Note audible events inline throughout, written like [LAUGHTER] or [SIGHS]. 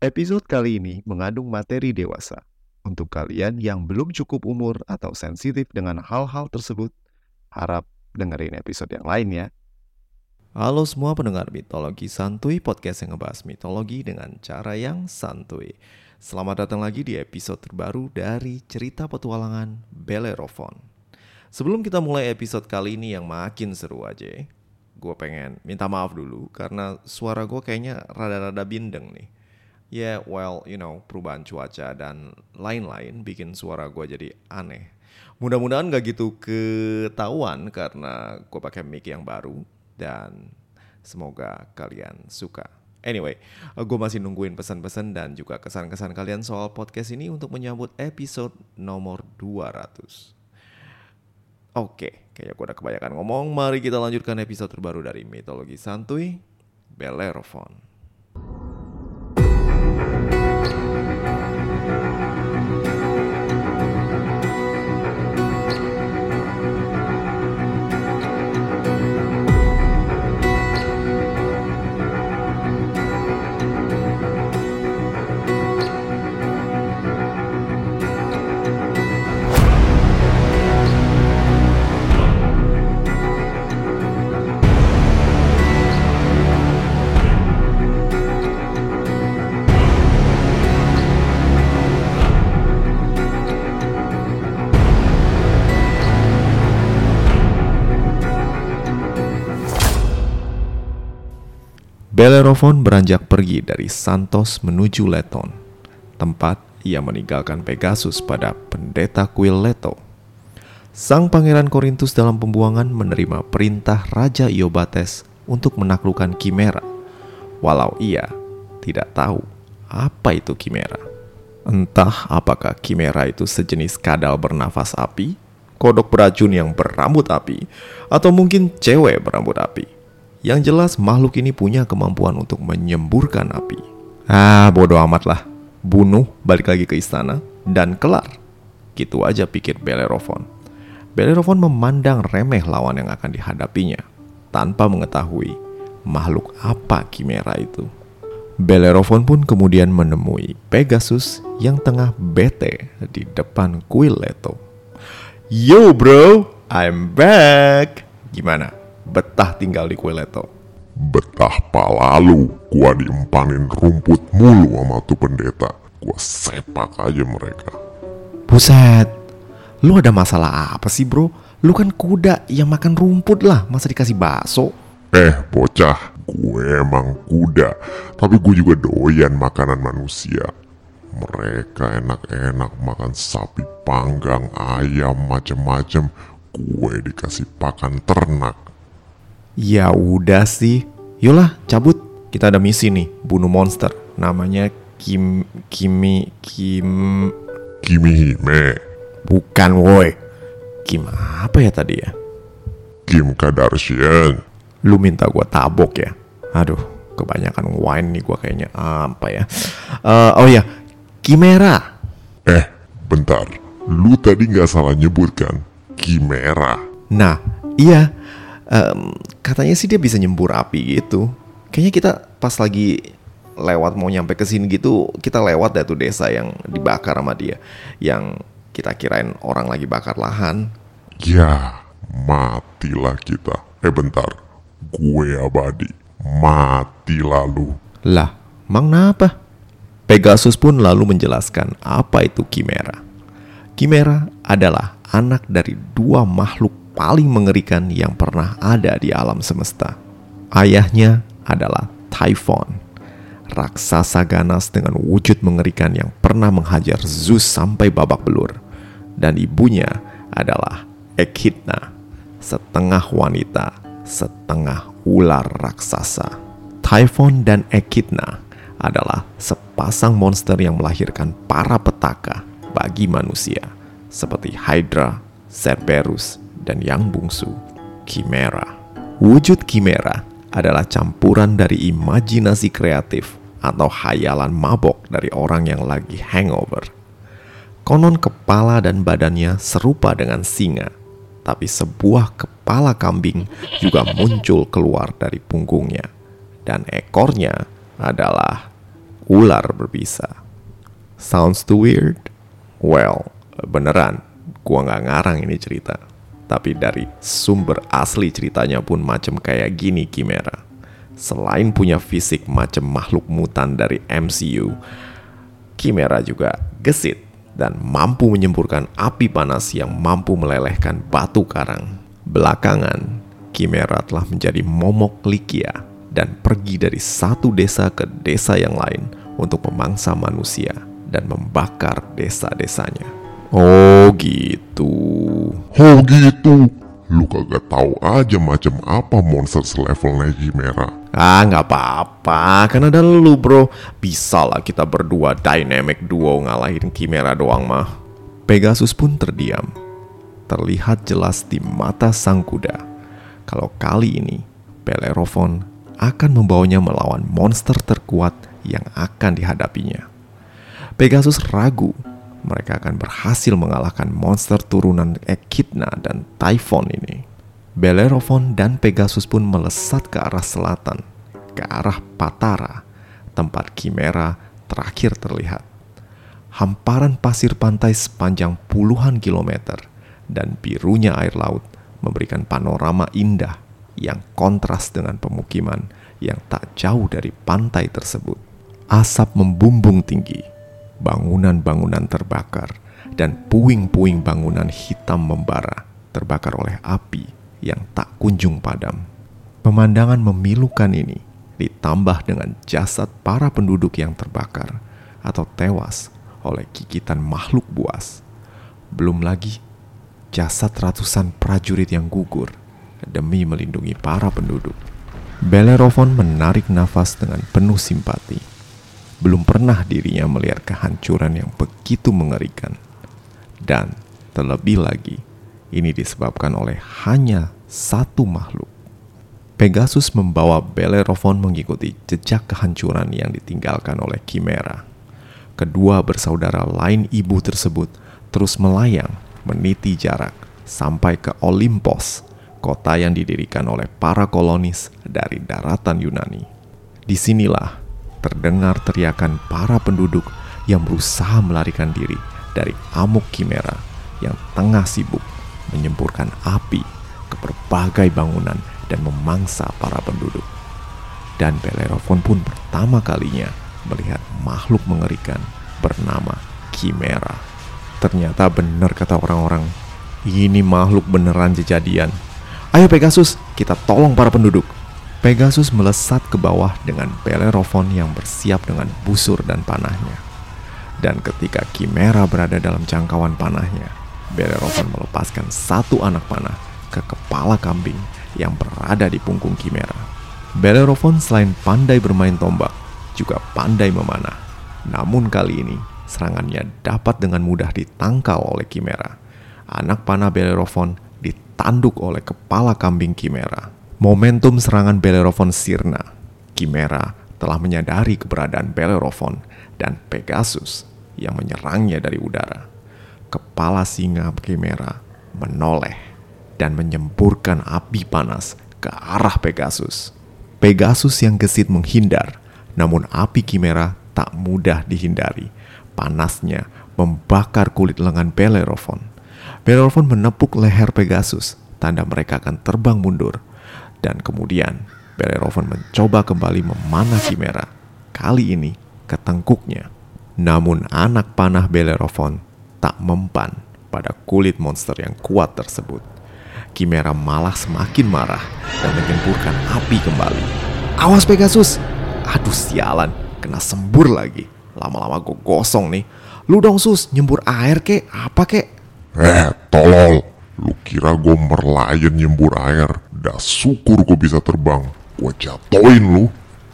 Episode kali ini mengandung materi dewasa. Untuk kalian yang belum cukup umur atau sensitif dengan hal-hal tersebut, harap dengerin episode yang lain ya. Halo semua pendengar mitologi santuy, podcast yang ngebahas mitologi dengan cara yang santuy. Selamat datang lagi di episode terbaru dari cerita petualangan Bellerophon. Sebelum kita mulai episode kali ini yang makin seru aja, gue pengen minta maaf dulu karena suara gue kayaknya rada-rada bindeng nih. Ya, yeah, well, you know, perubahan cuaca dan lain-lain bikin suara gue jadi aneh. Mudah-mudahan gak gitu ketahuan karena gue pakai mic yang baru dan semoga kalian suka. Anyway, gue masih nungguin pesan-pesan dan juga kesan-kesan kalian soal podcast ini untuk menyambut episode nomor 200. Oke, kayaknya gue udah kebanyakan ngomong. Mari kita lanjutkan episode terbaru dari Mitologi Santuy, Bellerophon. Thank you. Bellerophon beranjak pergi dari Santos menuju Leton, tempat ia meninggalkan Pegasus pada pendeta kuil Leto. Sang pangeran Korintus dalam pembuangan menerima perintah Raja Iobates untuk menaklukkan Kimera, walau ia tidak tahu apa itu Kimera. Entah apakah Kimera itu sejenis kadal bernafas api, kodok beracun yang berambut api, atau mungkin cewek berambut api. Yang jelas makhluk ini punya kemampuan untuk menyemburkan api. Ah, bodoh amat lah. Bunuh, balik lagi ke istana, dan kelar. Gitu aja pikir Bellerophon. Bellerophon memandang remeh lawan yang akan dihadapinya, tanpa mengetahui makhluk apa Kimera itu. Bellerophon pun kemudian menemui Pegasus yang tengah bete di depan kuil Leto. Yo bro, I'm back. Gimana? Betah tinggal di Kueleto. Betah palalu, gua diempanin rumput mulu sama tuh pendeta. Gua sepak aja mereka. Buset, lu ada masalah apa sih bro? Lu kan kuda yang makan rumput lah, masa dikasih bakso? Eh bocah, gue emang kuda, tapi gue juga doyan makanan manusia. Mereka enak-enak makan sapi panggang, ayam, macem-macem. Gue dikasih pakan ternak. Ya udah sih. Yolah, cabut. Kita ada misi nih, bunuh monster. Namanya Kim Kimi Kim Kimi Hime. Bukan, woi. Kim apa ya tadi ya? Kim Kardashian. Lu minta gua tabok ya? Aduh, kebanyakan wine nih gua kayaknya. Apa ya? Uh, oh ya, Kimera. Eh, bentar. Lu tadi nggak salah nyebut kan? Kimera. Nah, iya um, katanya sih dia bisa nyembur api gitu. Kayaknya kita pas lagi lewat mau nyampe ke sini gitu, kita lewat dari tuh desa yang dibakar sama dia. Yang kita kirain orang lagi bakar lahan. Ya, matilah kita. Eh bentar, gue abadi. Mati lalu. Lah, mang apa? Pegasus pun lalu menjelaskan apa itu Kimera. Kimera adalah anak dari dua makhluk paling mengerikan yang pernah ada di alam semesta. Ayahnya adalah Typhon, raksasa ganas dengan wujud mengerikan yang pernah menghajar Zeus sampai babak belur. Dan ibunya adalah Echidna, setengah wanita, setengah ular raksasa. Typhon dan Echidna adalah sepasang monster yang melahirkan para petaka bagi manusia, seperti Hydra, Cerberus, dan yang bungsu, Chimera. Wujud Chimera adalah campuran dari imajinasi kreatif atau hayalan mabok dari orang yang lagi hangover. Konon kepala dan badannya serupa dengan singa, tapi sebuah kepala kambing juga muncul keluar dari punggungnya. Dan ekornya adalah ular berbisa. Sounds too weird? Well, beneran, gua nggak ngarang ini cerita. Tapi dari sumber asli ceritanya pun macam kayak gini Kimera. Selain punya fisik macam makhluk mutan dari MCU, Kimera juga gesit dan mampu menyemburkan api panas yang mampu melelehkan batu karang. Belakangan, Kimera telah menjadi momok Likia dan pergi dari satu desa ke desa yang lain untuk memangsa manusia dan membakar desa-desanya. Oh gitu. Oh gitu. Lu kagak tahu aja macam apa monster selevel Negi merah. Ah nggak apa-apa, kan ada lu bro. Bisa lah kita berdua dynamic duo ngalahin Kimera doang mah. Pegasus pun terdiam. Terlihat jelas di mata sang kuda. Kalau kali ini, Bellerophon akan membawanya melawan monster terkuat yang akan dihadapinya. Pegasus ragu mereka akan berhasil mengalahkan monster turunan Echidna dan Typhon ini. Bellerophon dan Pegasus pun melesat ke arah selatan, ke arah Patara, tempat Kimera terakhir terlihat. Hamparan pasir pantai sepanjang puluhan kilometer dan birunya air laut memberikan panorama indah yang kontras dengan pemukiman yang tak jauh dari pantai tersebut. Asap membumbung tinggi, bangunan-bangunan terbakar, dan puing-puing bangunan hitam membara terbakar oleh api yang tak kunjung padam. Pemandangan memilukan ini ditambah dengan jasad para penduduk yang terbakar atau tewas oleh gigitan makhluk buas. Belum lagi jasad ratusan prajurit yang gugur demi melindungi para penduduk. Bellerophon menarik nafas dengan penuh simpati belum pernah dirinya melihat kehancuran yang begitu mengerikan. Dan terlebih lagi, ini disebabkan oleh hanya satu makhluk. Pegasus membawa Bellerophon mengikuti jejak kehancuran yang ditinggalkan oleh Chimera. Kedua bersaudara lain ibu tersebut terus melayang meniti jarak sampai ke Olympos, kota yang didirikan oleh para kolonis dari daratan Yunani. Di sinilah terdengar teriakan para penduduk yang berusaha melarikan diri dari amuk kimera yang tengah sibuk menyemburkan api ke berbagai bangunan dan memangsa para penduduk. Dan Bellerophon pun pertama kalinya melihat makhluk mengerikan bernama Kimera. Ternyata benar kata orang-orang, ini makhluk beneran kejadian. Ayo Pegasus, kita tolong para penduduk. Pegasus melesat ke bawah dengan Bellerophon yang bersiap dengan busur dan panahnya. Dan ketika Kimera berada dalam jangkauan panahnya, Bellerophon melepaskan satu anak panah ke kepala kambing yang berada di punggung Kimera. Bellerophon selain pandai bermain tombak, juga pandai memanah. Namun kali ini, serangannya dapat dengan mudah ditangkal oleh Kimera. Anak panah Bellerophon ditanduk oleh kepala kambing Kimera. Momentum serangan Bellerophon sirna. Chimera telah menyadari keberadaan Bellerophon dan Pegasus yang menyerangnya dari udara. Kepala singa Chimera menoleh dan menyemburkan api panas ke arah Pegasus. Pegasus yang gesit menghindar, namun api Chimera tak mudah dihindari. Panasnya membakar kulit lengan Bellerophon. Bellerophon menepuk leher Pegasus, tanda mereka akan terbang mundur dan kemudian Bellerophon mencoba kembali memanah Chimera. Kali ini ke tengkuknya. Namun anak panah Bellerophon tak mempan pada kulit monster yang kuat tersebut. Chimera malah semakin marah dan menyemburkan api kembali. Awas Pegasus! Aduh sialan, kena sembur lagi. Lama-lama gue gosong nih. Lu dong sus, nyembur air kek, apa kek? Eh, tolol. Lu kira gue merlayan nyembur air? Dah syukur gue bisa terbang. Gue jatoin lu.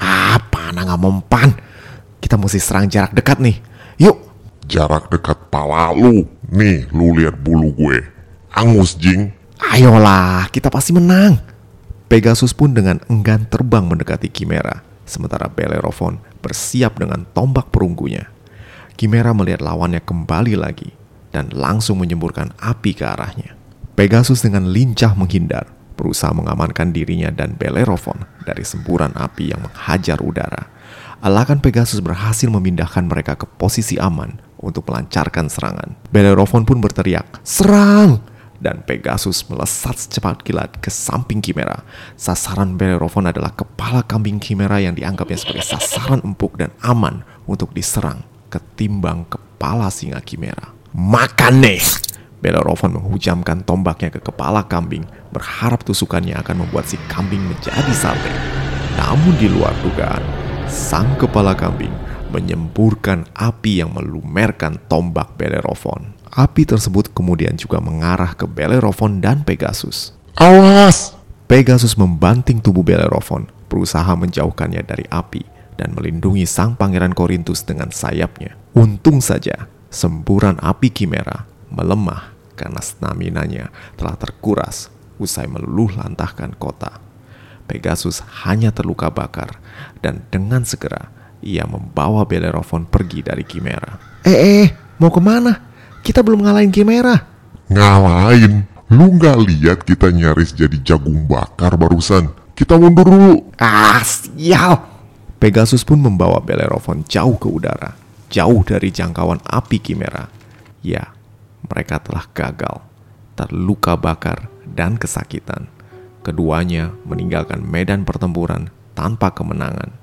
Apa anak nggak mempan? Kita mesti serang jarak dekat nih. Yuk. Jarak dekat pala lu. Nih, lu lihat bulu gue. Angus, Jing. Ayolah, kita pasti menang. Pegasus pun dengan enggan terbang mendekati Chimera, sementara Bellerophon bersiap dengan tombak perunggunya. Chimera melihat lawannya kembali lagi dan langsung menyemburkan api ke arahnya. Pegasus dengan lincah menghindar, berusaha mengamankan dirinya dan Bellerophon dari semburan api yang menghajar udara. Alakan Pegasus berhasil memindahkan mereka ke posisi aman untuk melancarkan serangan. Bellerophon pun berteriak, "Serang!" Dan Pegasus melesat secepat kilat ke samping Kimera. Sasaran Bellerophon adalah kepala kambing Kimera yang dianggapnya sebagai sasaran empuk dan aman untuk diserang ketimbang kepala singa Kimera. Makan nih! Bellerophon menghujamkan tombaknya ke kepala kambing, berharap tusukannya akan membuat si kambing menjadi sate. Namun di luar dugaan, sang kepala kambing menyemburkan api yang melumerkan tombak Bellerophon. Api tersebut kemudian juga mengarah ke Bellerophon dan Pegasus. Awas! Pegasus membanting tubuh Bellerophon, berusaha menjauhkannya dari api dan melindungi sang pangeran Korintus dengan sayapnya. Untung saja, semburan api Kimera melemah karena stamina-nya telah terkuras usai meluluh lantahkan kota. Pegasus hanya terluka bakar dan dengan segera ia membawa Bellerophon pergi dari Kimera. Eh, eh, mau ke mana? Kita belum ngalahin Kimera. Ngalahin? Lu nggak lihat kita nyaris jadi jagung bakar barusan? Kita mundur dulu. Ah, sial! Pegasus pun membawa Bellerophon jauh ke udara, jauh dari jangkauan api Kimera. Ya, mereka telah gagal, terluka bakar, dan kesakitan. Keduanya meninggalkan medan pertempuran tanpa kemenangan.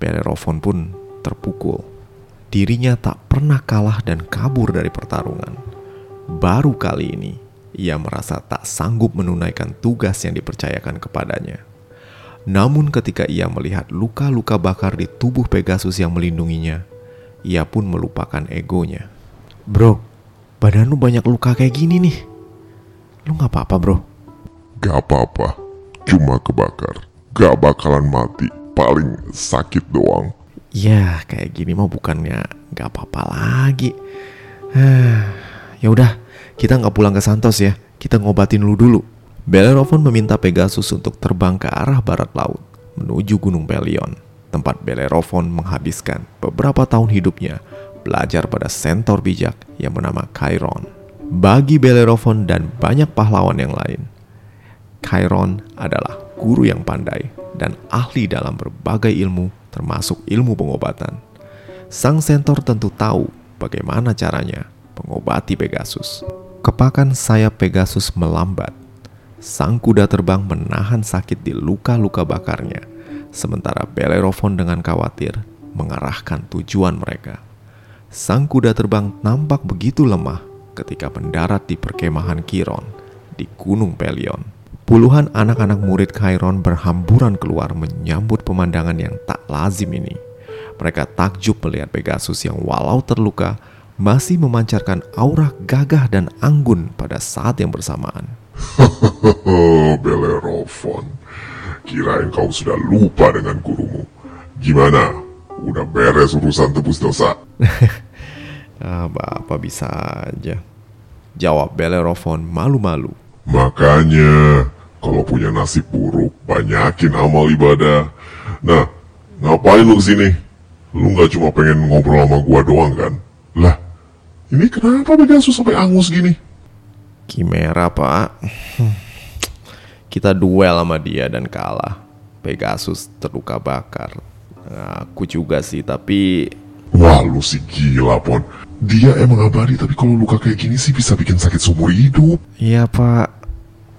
Bellerophon pun terpukul. Dirinya tak pernah kalah dan kabur dari pertarungan. Baru kali ini, ia merasa tak sanggup menunaikan tugas yang dipercayakan kepadanya. Namun ketika ia melihat luka-luka bakar di tubuh Pegasus yang melindunginya, ia pun melupakan egonya. Bro, badan lu banyak luka kayak gini nih. Lu gak apa-apa bro? Gak apa-apa, cuma kebakar. Gak bakalan mati, paling sakit doang. Ya kayak gini mah bukannya gak apa-apa lagi. [SIGHS] ya udah, kita nggak pulang ke Santos ya. Kita ngobatin lu dulu. Bellerophon meminta Pegasus untuk terbang ke arah barat laut menuju Gunung Pelion, tempat Bellerophon menghabiskan beberapa tahun hidupnya belajar pada sentor bijak yang bernama Chiron. Bagi Bellerophon dan banyak pahlawan yang lain, Chiron adalah guru yang pandai dan ahli dalam berbagai ilmu termasuk ilmu pengobatan. Sang sentor tentu tahu bagaimana caranya mengobati Pegasus. Kepakan sayap Pegasus melambat. Sang kuda terbang menahan sakit di luka-luka bakarnya, sementara Bellerophon dengan khawatir mengarahkan tujuan mereka. Sang kuda terbang nampak begitu lemah ketika mendarat di perkemahan Chiron di Gunung Pelion. Puluhan anak-anak murid Chiron berhamburan keluar menyambut pemandangan yang tak lazim ini. Mereka takjub melihat Pegasus yang walau terluka masih memancarkan aura gagah dan anggun pada saat yang bersamaan. Bellerophon, kirain kau sudah lupa dengan gurumu. Gimana? Udah beres urusan tebus dosa? [LAUGHS] ah, Bapak bisa aja. Jawab Bellerophon malu-malu. Makanya, kalau punya nasib buruk, banyakin amal ibadah. Nah, ngapain lu ke sini? Lu nggak cuma pengen ngobrol sama gua doang kan? Lah, ini kenapa Pegasus sampai angus gini? Kimera pak Kita duel sama dia dan kalah Pegasus terluka bakar Aku juga sih tapi Wah lu sih gila Pon. Dia emang abadi tapi kalau luka kayak gini sih bisa bikin sakit seumur hidup. Iya pak.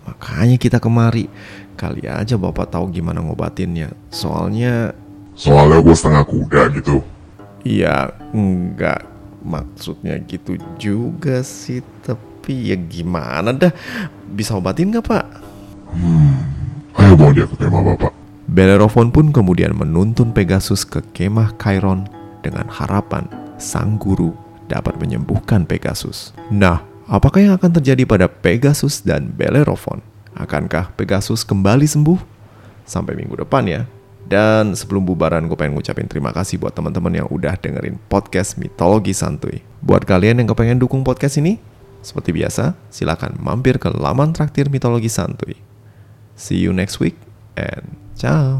Makanya kita kemari. Kali aja bapak tahu gimana ngobatinnya. Soalnya Soalnya gue setengah kuda gitu. Iya enggak. Maksudnya gitu juga sih Tapi ya gimana dah? Bisa obatin nggak pak? Hmm, ayo bawa dia ke kemah bapak. Bellerophon pun kemudian menuntun Pegasus ke kemah Chiron dengan harapan sang guru dapat menyembuhkan Pegasus. Nah, apakah yang akan terjadi pada Pegasus dan Bellerophon? Akankah Pegasus kembali sembuh? Sampai minggu depan ya. Dan sebelum bubaran gue pengen ngucapin terima kasih buat teman-teman yang udah dengerin podcast Mitologi Santuy. Buat kalian yang kepengen dukung podcast ini, seperti biasa, silakan mampir ke laman traktir mitologi santuy. See you next week and Tchau.